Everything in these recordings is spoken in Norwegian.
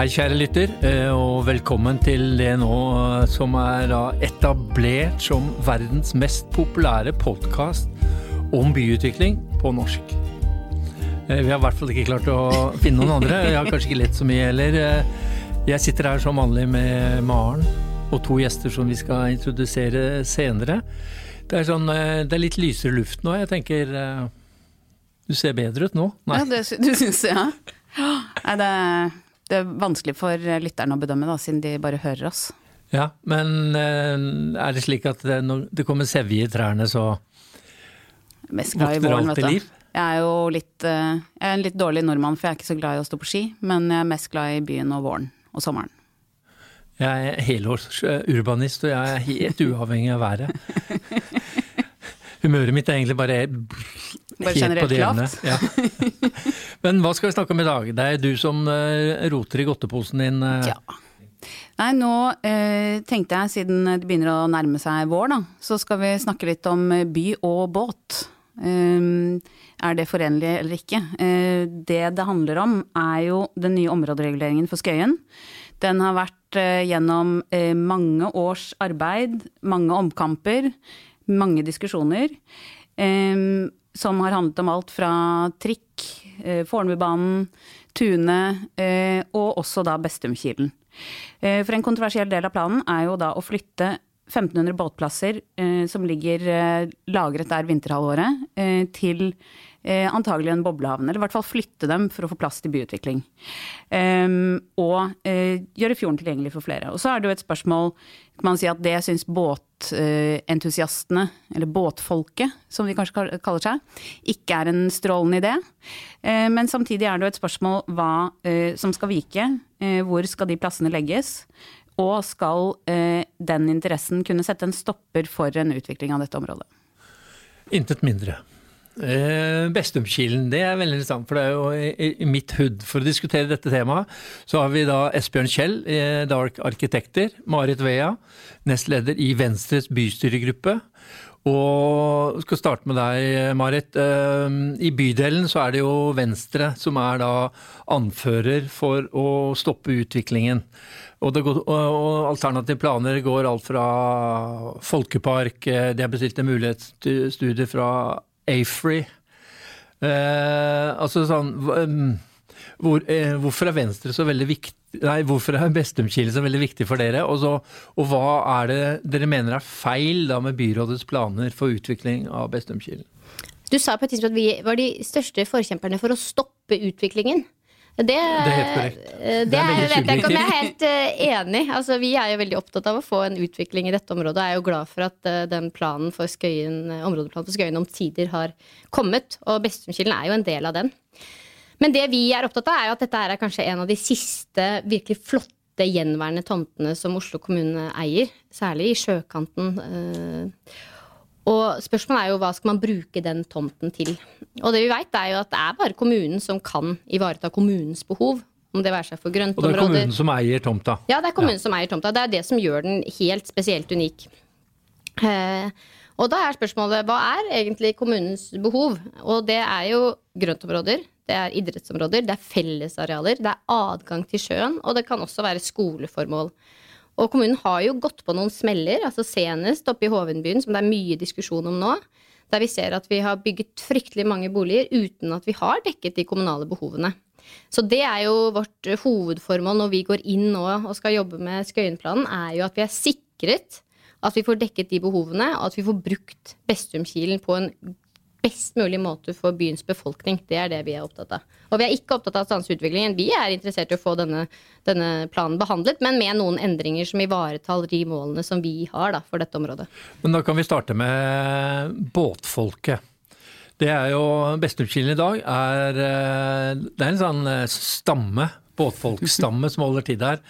Hei, kjære lytter, eh, og velkommen til det nå eh, som er etablert som verdens mest populære podkast om byutvikling på norsk. Eh, Vi har i hvert fall ikke klart å finne noen andre. Jeg har kanskje ikke lett så mye heller. Jeg sitter her som vanlig med Maren og to gjester som vi skal introdusere senere. Det er, sånn, det er litt lysere luft nå. Jeg tenker Du ser bedre ut nå. Nei. Ja, det, du syns det, ja? Nei, det det er vanskelig for lytterne å bedømme, da, siden de bare hører oss. Ja, men er det slik at det, når det kommer sevje i trærne, så våkner alt til liv? Jeg er jo litt, jeg er en litt dårlig nordmann, for jeg er ikke så glad i å stå på ski. Men jeg er mest glad i byen og våren og sommeren. Jeg er helårsurbanist, og jeg er helt uavhengig av været. Humøret mitt er egentlig bare, bare helt på det ene. Ja. Men hva skal vi snakke om i dag? Det er du som uh, roter i godteposen din. Uh. Ja. Nei, nå eh, tenkte jeg, siden det begynner å nærme seg vår, da, så skal vi snakke litt om by og båt. er det forenlig eller ikke? det det handler om, er jo den nye områdereguleringen for Skøyen. Den har vært gjennom mange års arbeid, mange omkamper mange diskusjoner. Um, som har handlet om alt fra trikk, uh, Fornebubanen, Tune uh, og også da Bestumkilen. Uh, for en kontroversiell del av planen er jo da å flytte 1500 båtplasser som ligger lagret der vinterhalvåret, til eh, antagelig en boblehavn. Eller i hvert fall flytte dem for å få plass til byutvikling. Um, og eh, gjøre fjorden tilgjengelig for flere. Og så er det jo et spørsmål kan man si at det syns båtentusiastene, eller båtfolket som de kanskje kaller seg, ikke er en strålende idé. Eh, men samtidig er det jo et spørsmål hva eh, som skal vike. Eh, hvor skal de plassene legges? Og skal eh, den interessen kunne sette en stopper for en utvikling av dette området? Intet mindre. Eh, Bestumkilden, det er veldig interessant, for det er jo i, mitt hud. For å diskutere dette temaet, så har vi da Esbjørn Kjell, eh, Dark Arkitekter, Marit Vea, nestleder i Venstres bystyregruppe. Og skal starte med deg, Marit. Eh, I bydelen så er det jo Venstre som er da anfører for å stoppe utviklingen. Og, går, og alternative planer går alt fra folkepark, eh, de har bestilt en mulighetsstudie fra Afrey. Eh, altså sånn hvor, eh, Hvorfor er Venstre så veldig viktig Nei, hvorfor er Bestumkilen så veldig viktig for dere? Og, så, og, hva er det dere mener er feil da med byrådets planer for utvikling av Bestumkilen? Du sa på et tidspunkt at vi var de største forkjemperne for å stoppe utviklingen. Det, det, er helt korrekt. Eh, det, det er, vet jeg ikke om jeg er helt uh, enig. Altså, vi er jo veldig opptatt av å få en utvikling i dette området. Jeg er jo glad for at uh, den planen for Skøyen, områdeplanen for Skøyen omsider har kommet. Og Bestumkilen er jo en del av den. Men det vi er opptatt av, er jo at dette er kanskje en av de siste virkelig flotte gjenværende tomtene som Oslo kommune eier. Særlig i sjøkanten. Uh, og spørsmålet er jo hva skal man bruke den tomten til. Og det vi veit, er jo at det er bare kommunen som kan ivareta kommunens behov. Om det være seg for grøntområder. Og det er kommunen som eier tomta? Ja, det er kommunen ja. som eier tomta. Det er det som gjør den helt spesielt unik. Eh, og da er spørsmålet hva er egentlig kommunens behov? Og det er jo grøntområder, det er idrettsområder, det er fellesarealer, det er adgang til sjøen, og det kan også være skoleformål. Og kommunen har jo gått på noen smeller, altså senest oppe i Hovenbyen, som det er mye diskusjon om nå. Der vi ser at vi har bygget fryktelig mange boliger uten at vi har dekket de kommunale behovene. Så det er jo vårt hovedformål når vi går inn nå og skal jobbe med Skøyenplanen, er jo at vi er sikret at vi får dekket de behovene, og at vi får brukt Bestumkilen på en best mulig måte for byens befolkning. Det er det vi er opptatt av. Og vi er ikke opptatt av å stanse utviklingen. Vi er interessert i å få denne, denne, planen behandlet, men med noen endringer som ivaretar de målene som vi har da, for dette området. Men da kan vi starte med båtfolket. Det er jo Bestumkilen i dag er, eh, det er en sånn eh, stamme, båtfolkstamme, som holder til der.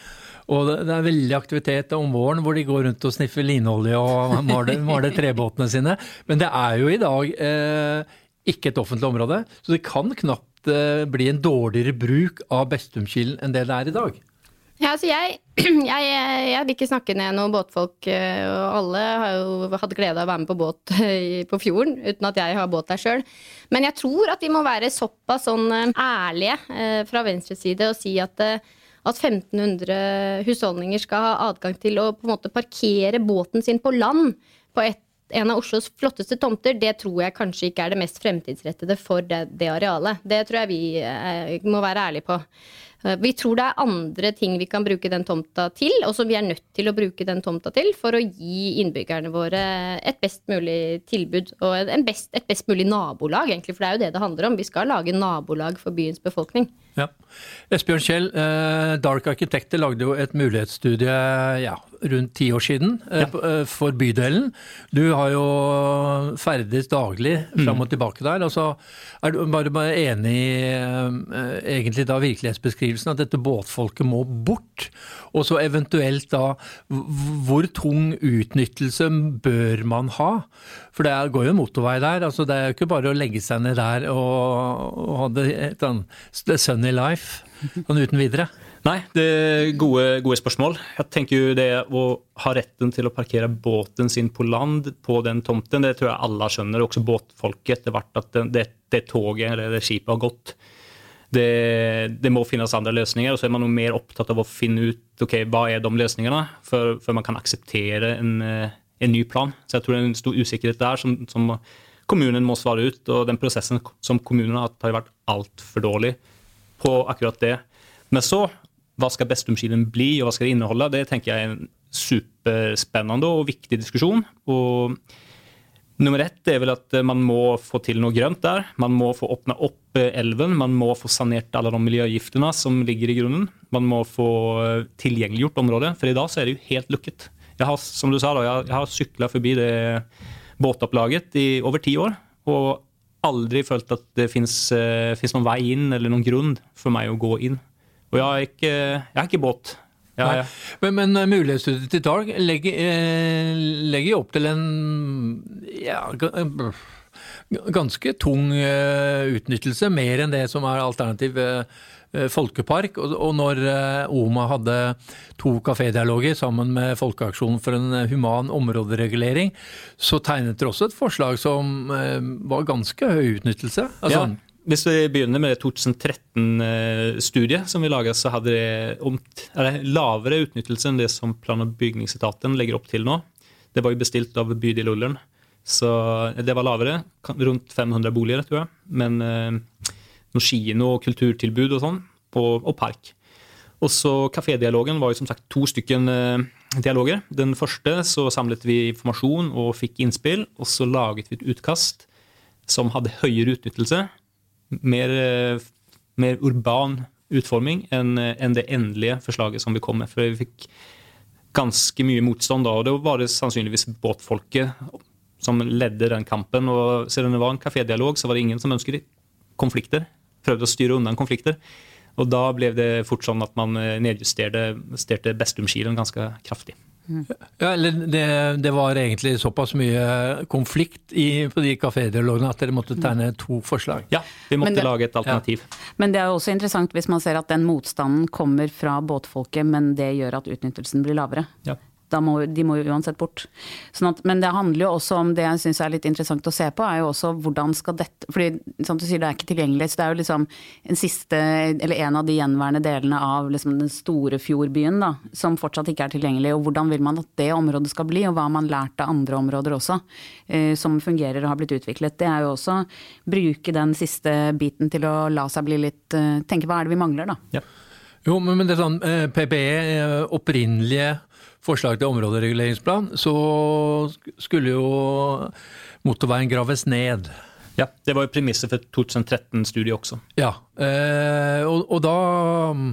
Og det, er veldig aktivitet om våren hvor de går rundt og sniffer linolje og maler, maler trebåtene sine. Men det er jo i dag eh, ikke et offentlig område, så det kan knapt eh, bli en dårligere bruk av Bestumkilen enn det det er i dag. Ja, altså jeg, jeg, jeg, vil ikke snakke ned noen båtfolk, eh, og alle har jo hatt glede av å være med på båt på fjorden, uten at jeg har båt der sjøl. Men jeg tror at vi må være såpass sånn eh, ærlige fra venstre side og si at at 1500 husholdninger skal ha adgang til å på en måte parkere båten sin på land på et, en av Oslos flotteste tomter, det tror jeg kanskje ikke er det mest fremtidsrettede for det, det arealet. Det tror jeg vi eh, må være ærlige på. Eh, vi tror det er andre ting vi kan bruke den tomta til, og som vi er nødt til å bruke den tomta til for å gi innbyggerne våre et best mulig tilbud og best, et best mulig nabolag, egentlig. For det er jo det det handler om. Vi skal lage nabolag for byens befolkning. Ja. Esbjørn Kjell, eh, Dark Arkitekter lagde jo et mulighetsstudie ja, rundt ti år siden eh, ja. for bydelen. Du har jo ferdes daglig fram og mm. tilbake der. Altså, er du bare, bare enig i egentlig da virkelighetsbeskrivelsen at dette båtfolket må bort. Og så eventuelt da hvor tung utnyttelse bør man ha? For det går jo motorvei der. altså Det er jo ikke bare å legge seg ned der og, og ha det et sånn sunny life sånn uten videre. Nei, det er gode, gode, spørsmål. Jeg tenker jo det å ha retten til å parkere båten sin på land på den tomten, det tror jeg alle skjønner, også båtfolket etter hvert, at det, det toget eller det skipet har gått det, det, må finnes andre løsninger. Og så er man mer opptatt av å finne ut ok, hva er de løsningene, før, før man kan akseptere en, eh, en, ny plan. Så jeg tror det er en stor usikkerhet der som, som kommunen må svare ut. Og den prosessen som kommunen har hatt, har vært altfor dårlig på akkurat det. Men så, hva skal Bestumskilen bli, og hva skal det inneholde? Det tenker jeg er en superspennende og viktig diskusjon. og Nummer ett er vel at eh, man må få til noe grønt der. Man må få åpna opp eh, elven. Man må få sanert alle de miljøgiftene som ligger i grunnen. Man må få eh, tilgjengeliggjort området, for i dag så er det jo helt lukket. Jeg har som du sa da, jeg har sykla forbi det båtopplaget i over ti år. Og aldri følt at det fins noen vei inn eller noen grunn for meg å gå inn. Og jeg har ikke, jeg har ikke båt. Ja, ja. Men, men eh, mulighetsstudiet til Dark legger, eh, legger opp til en ja, eh, ganske tung utnyttelse, mer enn det som er alternativ folkepark. Og når Oma hadde to kafédialoger sammen med Folkeaksjonen for en human områderegulering, så tegnet det også et forslag som var ganske høy utnyttelse. Altså, ja. Hvis vi begynner med det 2013-studiet som vi laga, så hadde det lavere utnyttelse enn det som plan- og bygningsetaten legger opp til nå. Det var jo bestilt av bydel Ullern, så det var lavere. Rundt 500 boliger, tror jeg. Men eh, noe kino og kulturtilbud og sånn, og, og park. Og så Kafédialogen var jo som sagt to stykken eh, dialoger. Den første så samlet vi informasjon og fikk innspill, og så laget vi et utkast som hadde høyere utnyttelse mer, eh, mer urban utforming enn en det endelige forslaget som vi kom med. For vi fikk ganske mye motstand da, og det var det sannsynligvis båtfolket som ledde den kampen. og siden det var en kafédialog, så var det ingen som ønsket konflikter. Prøvde å styre unna konflikter. Og da ble det fort sånn at man eh, nedjusterte Bestumskilen ganske kraftig. Ja, eller det, det, var egentlig såpass mye konflikt i, på de kafédialogene at dere måtte tegne to forslag? Ja, vi måtte det, lage et alternativ. Ja. Men det er også interessant hvis man ser at den motstanden kommer fra båtfolket, men det gjør at utnyttelsen blir lavere. Ja må, de må jo uansett bort. Sånn at, men det handler jo også om det jeg syns er litt interessant å se på, er jo også hvordan skal dette fordi som du sier, det er ikke tilgjengelig. Så det er jo liksom en siste, eller en av de gjenværende delene av liksom den store fjordbyen da, som fortsatt ikke er tilgjengelig. Og hvordan vil man at det området skal bli, og hva har man lært av andre områder også, eh, som fungerer og har blitt utviklet. Det er jo også bruke den siste biten til å la seg bli litt eh, Tenke hva er det vi mangler, da. Ja. Jo, men det er sånn eh, PBE, eh, opprinnelige forslag til områdereguleringsplan, så skulle jo motorveien graves ned. Ja, det var jo premisset for 2013-studiet også. Ja, eh, og, og, da mm,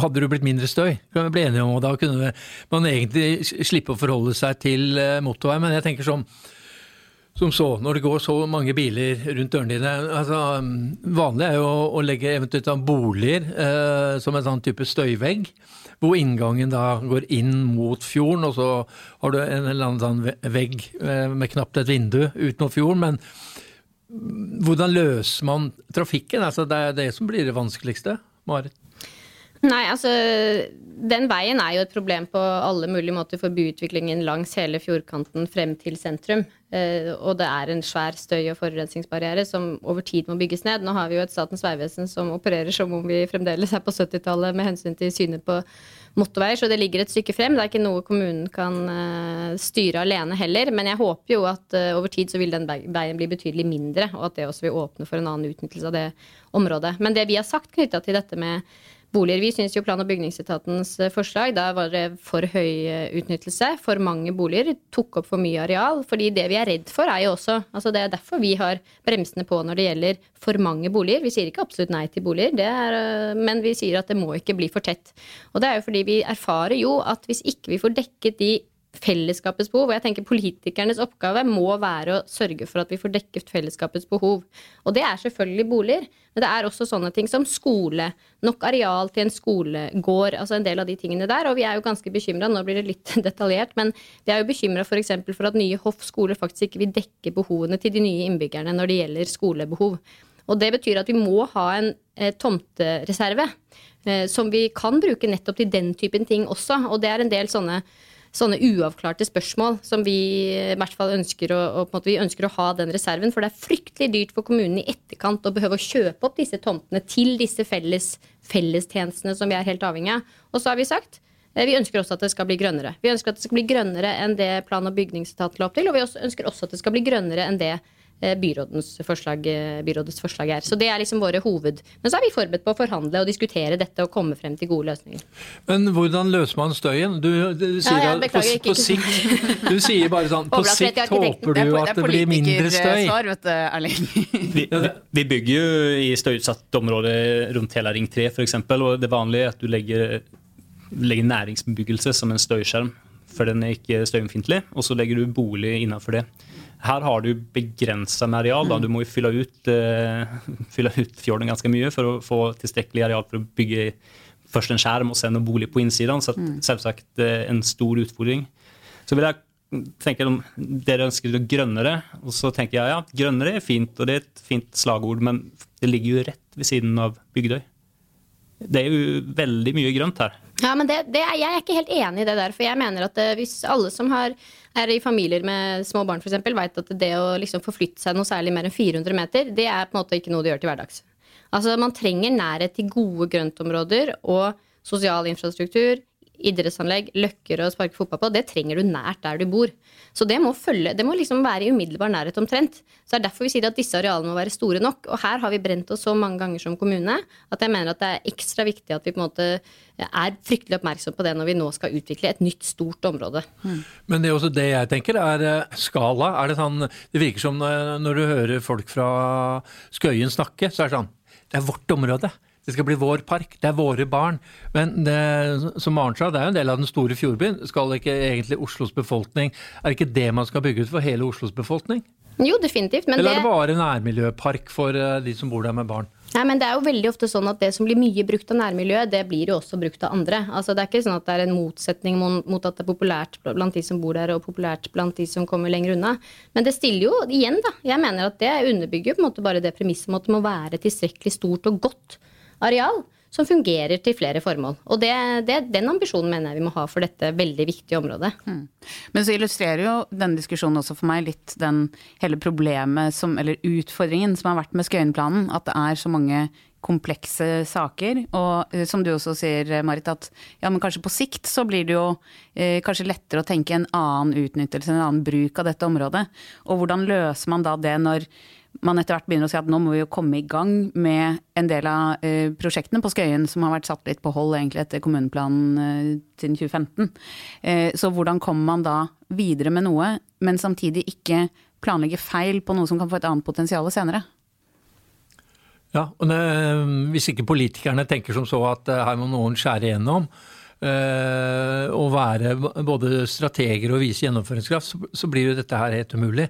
hadde det blitt mindre støy. Kan vi bli enige om, og Da kunne man egentlig slippe å forholde seg til eh, motorvei. Men jeg tenker sånn som så, når det går så mange biler rundt dørene dine altså, mm, Vanlig er jo å legge eventuelt boliger eh, som en sånn type støyvegg hvor inngangen da går inn mot fjorden, og så har du en eller annen sånn vegg eh, med knapt et vindu utenom fjorden. Men hvordan løser man trafikken? Altså, det er det som blir det vanskeligste. Marit? Nei, altså den veien er jo et problem på alle mulige måter for byutviklingen langs hele fjordkanten frem til sentrum. Eh, og det er en svær støy- og forurensningsbarriere som over tid må bygges ned. Nå har vi jo et Statens vegvesen som opererer som om vi fremdeles er på 70-tallet med hensyn til synet på motorveier, så det ligger et stykke frem. Det er ikke noe kommunen kan uh, styre alene heller. Men jeg håper jo at uh, over tid så vil den veien bli betydelig mindre, og at det også vil åpne for en annen utnyttelse av det området. Men det vi har sagt knytta til dette med boliger. Vi syns jo plan- og bygningsetatens eh, forslag da var det for høy eh, utnyttelse. For mange boliger. Tok opp for mye areal. fordi det vi er redd for, er jo også altså Det er derfor vi har bremsene på når det gjelder for mange boliger. Vi sier ikke absolutt nei til boliger, er, eh, men vi sier at det må ikke bli for tett. Og det er jo fordi vi erfarer jo at hvis ikke vi får dekket de fellesskapets behov. Og jeg tenker politikernes oppgave må være å sørge for at vi får dekket fellesskapets behov. Og det er selvfølgelig boliger, men det er også sånne ting som skole. Nok areal til en skolegård, altså en del av de tingene der. Og vi er jo ganske bekymra, nå blir det litt detaljert, men vi er jo bekymra f.eks. For, for at nye Hoff skole faktisk ikke vil dekke behovene til de nye innbyggerne når det gjelder skolebehov. Og det betyr at vi må ha en eh, tomtereserve eh, som vi kan bruke nettopp til den typen ting også. Og det er en del sånne sånne uavklarte spørsmål som vi i hvert fall ønsker å, og vi ønsker å ha den reserven. For det er fryktelig dyrt for kommunen i etterkant å behøve å kjøpe opp disse tomtene til disse felles, fellestjenestene som vi er helt avhengig av. Og så har vi sagt eh, vi ønsker også at det skal bli grønnere. Vi ønsker at det skal bli grønnere enn det plan- og bygningsetaten la opp til. Og vi ønsker også at det skal bli grønnere enn det byrådens forslag, eh, byrådets forslag er. Så det er liksom våre hoved. Men så er vi forberedt på å forhandle og diskutere dette og komme frem til gode løsninger. Men hvordan løser man støyen? Du, du sier ja, på, på, sikt Du sier bare sånn På sikt håper du at det blir mindre støy. Svar, vet du, vi, vi, bygger jo i støyutsatt område rundt hele Ring 3 f.eks. Og det vanlige er at du legger, legger næringsbebyggelse som en støyskjerm. For den er ikke støyømfintlig. Og så legger du bolig innenfor det. Her har du begrensa med areal. Da. Du må jo fylle ut, uh, fylle ut, fjorden ganske mye for å få tilstrekkelig areal for å bygge først en skjerm og så en bolig på innsiden. Så mm. selvsagt uh, en stor utfordring. Så vil jeg tenke om dere ønsker det grønnere, og så tenker jeg ja, grønnere er fint, og det er et fint slagord, men det ligger jo rett ved siden av Bygdøy. Det er jo veldig mye grønt her. Ja, men det, det, Jeg er ikke helt enig i det der. For jeg mener at eh, hvis alle som har er i familier med små barn f.eks., veit at det å liksom forflytte seg noe særlig mer enn 400 meter, det er på en måte ikke noe de gjør til hverdags. Altså, Man trenger nærhet til gode grøntområder og sosial infrastruktur, idrettsanlegg, løkker å sparke fotball på, det trenger du nært der du bor. Så det må, følge, det må liksom være i umiddelbar nærhet omtrent. Så det er derfor vi sier at disse arealene må være store nok. Og her har vi brent oss så mange ganger som kommune at jeg mener at det er ekstra viktig at vi på en måte er fryktelig oppmerksom på det når vi nå skal utvikle et nytt, stort område. Mm. Men det er også det jeg tenker er eh, skala. Er det sånn Det virker som når du hører folk fra Skøyen snakke, så er det sånn Det er vårt område. Det skal bli vår park, det er våre barn. Men det, som Maren sa, det er jo en del av den store fjordbyen. Skal ikke egentlig Oslos befolkning Er det ikke det man skal bygge ut for hele Oslos befolkning? Jo, definitivt. Eller er det bare nærmiljøpark for eh, de som bor der med barn? Nei, men Det er jo veldig ofte sånn at det som blir mye brukt av nærmiljøet, det blir jo også brukt av andre. Altså Det er ikke sånn at det er en motsetning mot at det er populært blant de som bor der, og populært blant de som kommer lenger unna. Men det stiller jo igjen, da. Jeg mener at det underbygger på en måte bare det premisset om at det må være tilstrekkelig stort og godt areal som fungerer til flere formål. Og det, det, Den ambisjonen mener jeg vi må ha for dette veldig viktige området. Mm. Men så illustrerer jo denne diskusjonen også for meg litt den hele problemet som, eller utfordringen som har vært med Skøyenplanen. At det er så mange komplekse saker. Og eh, som du også sier, Marit, at ja, men kanskje på sikt så blir det jo eh, kanskje lettere å tenke en annen utnyttelse, en annen bruk av dette området. Og hvordan løser man da det når man etter hvert begynner å si at nå må vi jo komme i gang med en del av uh, prosjektene på Skøyen som har vært satt litt på hold egentlig etter kommuneplanen uh, siden 2015. Uh, så hvordan kommer man da videre med noe, men samtidig ikke planlegge feil på noe som kan få et annet potensial senere? Ja, og det, Hvis ikke politikerne tenker som så at her må noen skjære igjennom, Eh, å være både strateger og vise gjennomføringskraft, så blir jo dette her helt umulig.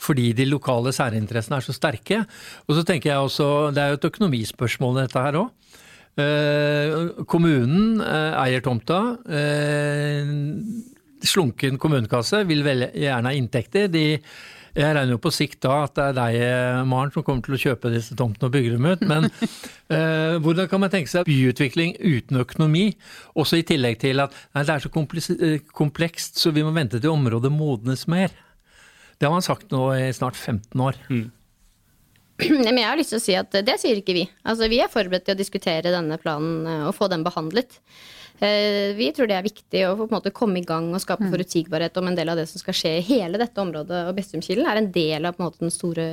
Fordi de lokale særinteressene er så sterke. Og så tenker jeg også, Det er jo et økonomispørsmål dette her òg. Eh, kommunen eh, eier tomta. Slunken kommunekasse vil veldig gjerne ha inntekter. De Jeg regner jo på sikt da at det er deg, Maren, som kommer til å kjøpe disse tomtene og bygge dem ut. Men eh, hvordan kan man tenke seg byutvikling uten økonomi? Også i tillegg til at nei, det er så eh, komplekst, så vi må vente til området modnes mer. Det har man sagt nå i snart 15 år. Mm. Men jeg har lyst til å si at det sier ikke vi. Altså, vi er forberedt til å diskutere denne planen eh, og få den behandlet. Eh, vi tror det er viktig å på en måte komme i gang og skape mm. forutsigbarhet om en del av det som skal skje i hele dette området. Og Bestumkilen er en del av på en måte, den store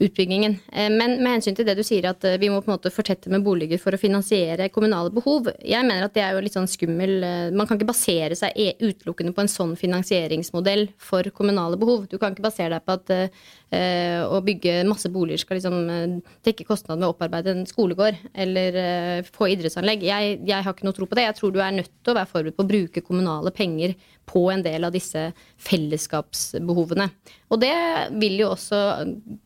utbyggingen. Eh, men med hensyn til det du sier at eh, vi må på en måte fortette med boliger for å finansiere kommunale behov. Jeg mener at det er jo litt sånn skummel Man kan ikke basere seg e, utelukkende på en sånn finansieringsmodell for kommunale behov. Du kan ikke basere deg på at å bygge masse boliger skal liksom dekke kostnadene med å opparbeide en skolegård eller uh, få idrettsanlegg. Jeg, jeg har ikke noe tro på det. Jeg tror du er nødt til å være forberedt på å bruke kommunale penger på en del av disse fellesskapsbehovene. Og det vil jo også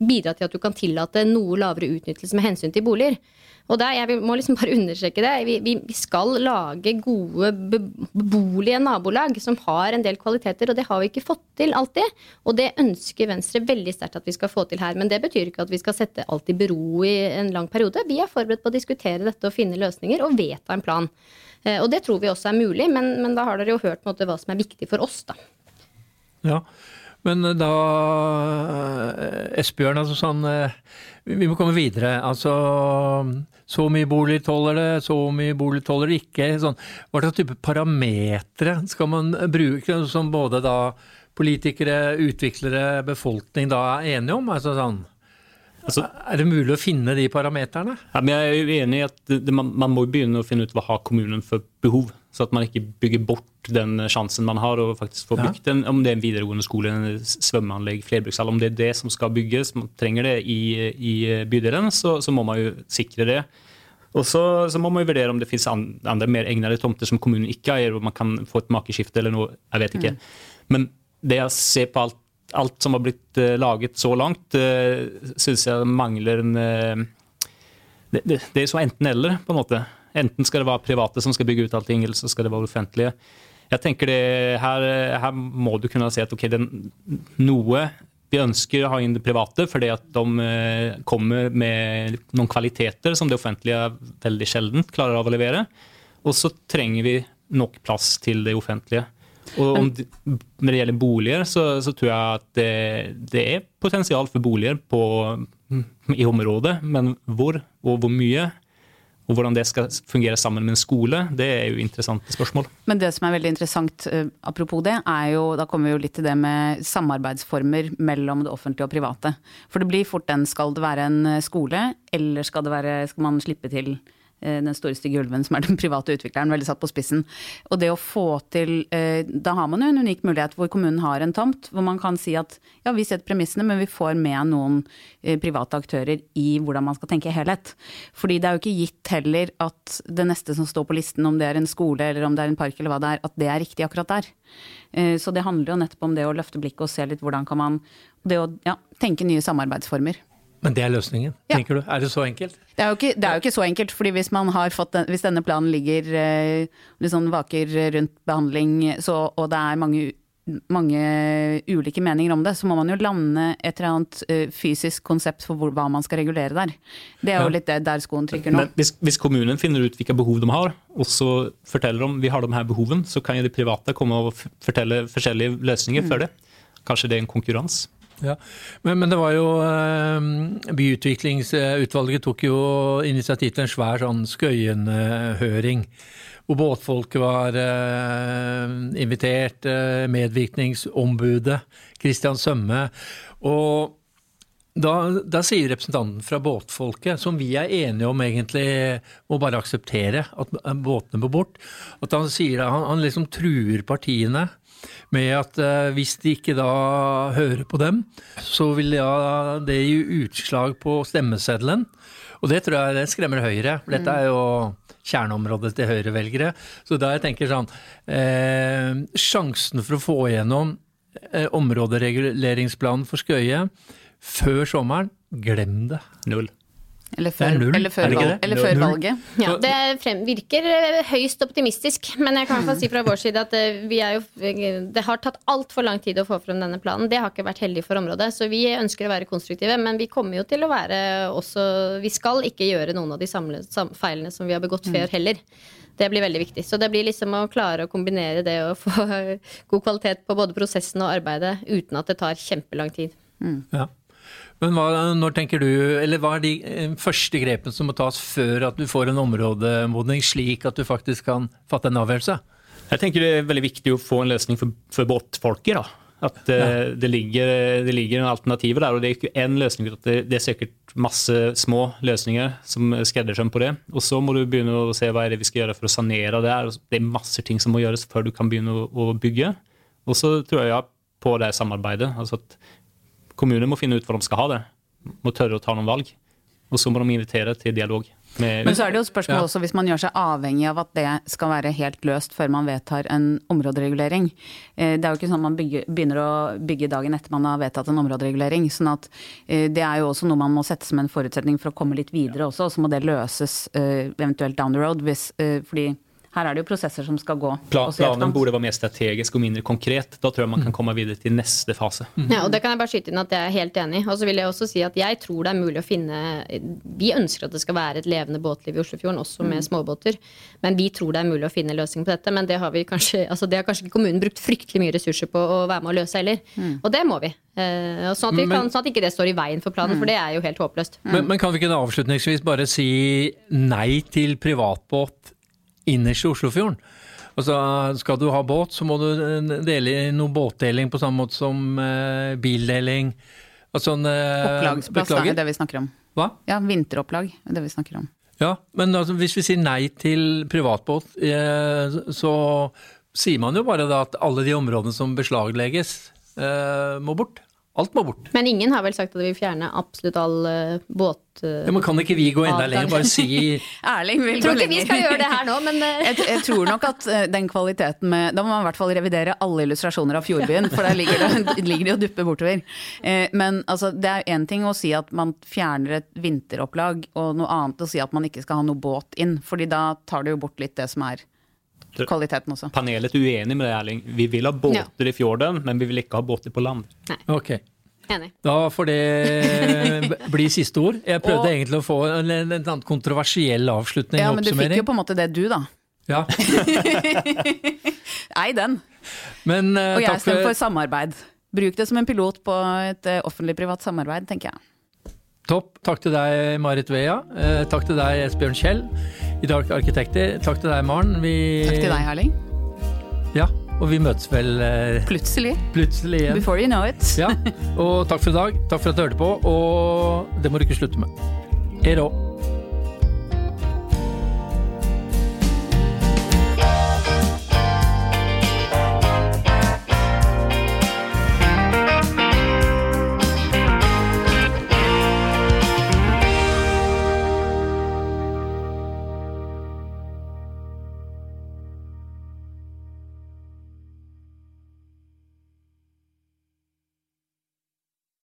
bidra til at du kan tillate noe lavere utnyttelse med hensyn til boliger. Og der, Jeg må liksom bare understreke det. Vi, vi skal lage gode beboelige nabolag som har en del kvaliteter, og det har vi ikke fått til alltid. Og det ønsker Venstre veldig sterkt at vi skal få til her. Men det betyr ikke at vi skal sette alt i bero i en lang periode. Vi er forberedt på å diskutere dette og finne løsninger, og vedta en plan. Eh, og det tror vi også er mulig, men, men da har dere jo hørt måte, hva som er viktig for oss, da. Ja, men da Esbjørn, altså sånn Vi må komme videre. Altså så mye bolig tåler det, så mye bolig tåler det ikke. Sånn, hva slags type parametere skal man bruke som både da politikere, utviklere, befolkning da er enige om? Altså sånn Altså, er det mulig å finne de parameterne? Ja, jeg er uenig enig i at det, man, man, må begynne å finne ut hva har kommunen for behov. Så at man ikke bygger bort den sjansen man har og faktisk får bygd den. Om det er en videregående skole, en svømmeanlegg, flerbrukshall. Om det er det som skal bygges, man trenger det i, i bydelen, så, så, må man jo sikre det. Og så, så, må man jo vurdere om det finnes andre mer egnede tomter som kommunen ikke eier, hvor man kan få et makeskifte eller noe. Jeg vet ikke. Mm. Men det jeg ser på alt alt som har blitt uh, laget så langt, uh, eh, syns jeg mangler en uh, det, det, det, er så enten-eller, på en måte. Enten skal det være private som skal bygge ut allting, eller så skal det være offentlige. Jeg tenker det, her, her må du kunne si at ok, den, noe vi ønsker å ha inn det private fordi at de kommer med noen kvaliteter som det offentlige veldig sjelden klarer av å levere. Og så trenger vi nok plass til det offentlige. Og om, når det gjelder boliger, så, så tror jeg at det, det, er potensial for boliger på, i området, men hvor og hvor mye og hvordan det skal fungere sammen med en skole, det er jo interessante spørsmål. Men det som er veldig interessant, uh, apropos det, er jo Da kommer vi jo litt til det med samarbeidsformer mellom det offentlige og private. For det blir fort den skal det være en skole, eller skal, det være, skal man slippe til Eh, den store Stig ulven som er den private utvikleren, veldig satt på spissen. Og det å få til eh, Da har man jo en unik mulighet hvor kommunen har en tomt, hvor man kan si at ja, vi setter premissene, men vi får med noen eh, private aktører i hvordan man skal tenke helhet. Fordi det er jo ikke gitt heller at det neste som står på listen, om det er en skole eller om det er en park eller hva det er, at det er riktig akkurat der. Så det handler jo nettopp om det å løfte blikket og se litt hvordan kan man Det å ja, tenke nye samarbeidsformer. Men det er løsningen, ja. tenker du? Er det så enkelt? Det er, jo ikke, det er jo ikke så enkelt, fordi hvis, den, hvis denne planen ligger eh, liksom vaker rundt behandling, så, og det er mange, mange, ulike meninger om det, så må man jo lande et eller annet uh, fysisk konsept for hvor, hva man skal regulere der. Det er jo ja. litt der skoen trykker nå. Men hvis, hvis, kommunen finner ut hvilke behov de har, og så forteller om vi har de her behovene, så kan jo de private komme og fortelle forskjellige løsninger mm. for det. Kanskje det er en konkurranse? Ja, men, men, det var jo eh, Byutviklingsutvalget tok jo initiativ til en svær sånn Skøyen-høring. Hvor båtfolket var eh, invitert, eh, medvirkningsombudet Kristian Sømme. Og da, da, sier representanten fra båtfolket, som vi er enige om egentlig må bare akseptere at båtene må bort, at han sier han, han liksom truer partiene med at eh, hvis de ikke da hører på dem, så vil ja, det gi utslag på stemmeseddelen. Og det tror jeg det skremmer Høyre. Dette er jo kjerneområdet til Høyre-velgere. Så da jeg tenker sånn eh, Sjansen for å få igjennom eh, områdereguleringsplanen for Skøye før sommeren, glem det. Null. Eller er før, eller før, det valg, det? eller før valget. Ja, det frem, virker eh, høyst optimistisk, men jeg kan i hvert fall si fra vår side at eh, vi er jo, det har tatt altfor lang tid å få frem denne planen. Det har ikke vært heldig for området, så vi ønsker å være konstruktive. Men vi kommer jo til å være også Vi skal ikke gjøre noen av de samle, sam, feilene som vi har begått før heller. Det blir veldig viktig. Så det blir liksom å klare å kombinere det å få god kvalitet på både prosessen og arbeidet uten at det tar kjempelang tid. Ja. Men hva, når tenker du, eller hva er de eh, første grepene som må tas før at du får en områdemodning, slik at du faktisk kan fatte en avgjørelse? Jeg tenker det er veldig viktig å få en løsning for, for båtfolket. da. At eh, det, ligger, det ligger en alternativer der. og Det er ikke én løsning. Det, det er sikkert masse små løsninger som skreddersøm på det. Og så må du begynne å se hva er det vi skal gjøre for å sanere det. her. Det er masse ting som må gjøres før du kan begynne å, å bygge. Og så tror jeg på det samarbeidet. altså at Kommuner må finne ut hva de skal ha det. Må tørre å ta noen valg. Og så må de invitere til dialog. Med, Men så er det jo et spørsmål Ja. også hvis man gjør seg avhengig av at det skal være helt løst før man vedtar en områderegulering. Eh, Det er jo ikke sånn man bygger, begynner å bygge dagen etter man har vedtatt en områderegulering. sånn at eh, det er jo også noe man må sette som en forutsetning for å komme litt videre også. Og så må det løses eh, eventuelt down the road, hvis, fordi her er det jo prosesser som skal gå. Plan, planen burde borde være mer strategisk og mindre konkret. Da tror jeg man kan komme videre til neste fase. Ja, og det kan jeg bare skyte inn at jeg er helt enig. Og så vil jeg også si at jeg tror det er mulig å finne Vi ønsker at det skal være et levende båtliv i Oslofjorden, også med småbåter. Men vi tror det er mulig å finne løsning på dette. Men det har, vi kanskje, altså det har kanskje ikke kommunen brukt fryktelig mye ressurser på å være med å løse heller. Og det må vi. Eh, sånn, at vi Men- kan, sånn at ikke det står i veien for planen, for det er jo helt håpløst. Men, men kan vi ikke da avslutningsvis bare si nei til privatbåt innerst i Oslofjorden? Altså, skal du ha båt, så må du eh, dele noe båtdeling på samme måte som eh, bildeling. Eh, Opplagsplass da, er det vi snakker om. Hva? Ja, vinteropplag er det vi snakker om. Ja, men altså, hvis vi sier nei til privatbåt, eh, så sier man jo bare da at alle de områdene som beslaglegges, eh, må bort. Alt må bort. Men ingen har vel sagt at de vil fjerne absolutt all uh, båt... Uh, Ja, men kan ikke vi gå enda lenger? Bare si Erling vil jeg tror gå ikke vi skal gjøre det her nå, men uh... Jeg, jeg tror nok at den kvaliteten med Da må man i hvert fall revidere alle illustrasjoner av Fjordbyen, for der ligger det, ligger det og dupper bortover. Eh, Men altså, det er én ting å si at man fjerner et vinteropplag, og noe annet å si at man ikke skal ha noe båt inn. fordi da tar det jo bort litt det som er kvaliteten også. Panelet er uenig med det, Erling. Vi vil ha båter i fjorden, men vi vil ikke ha båter på land. Ok. enig. Da får det bli siste ord. Jeg prøvde Og- egentlig å få en, en, en kontroversiell avslutning. Ja, men du fikk jo på en måte det du, da. Ja, Ei den. men uh, Og jeg stemmer for for samarbeid. Bruk det som en pilot på et eh, offentlig-privat samarbeid, tenker jeg. topp. Takk til deg, Marit Vea. Uh, takk til deg, Esbjørn Kjell i Dark Arkitekter. Takk til deg, Maren. Vi, Takk til deg, Erling. Ja, og vi møtes vel eh, Plutselig. plutselig igjen. Before you know it. Ja, og takk for i dag. Takk for at du hørte på, og det må du ikke slutte med. Hei då.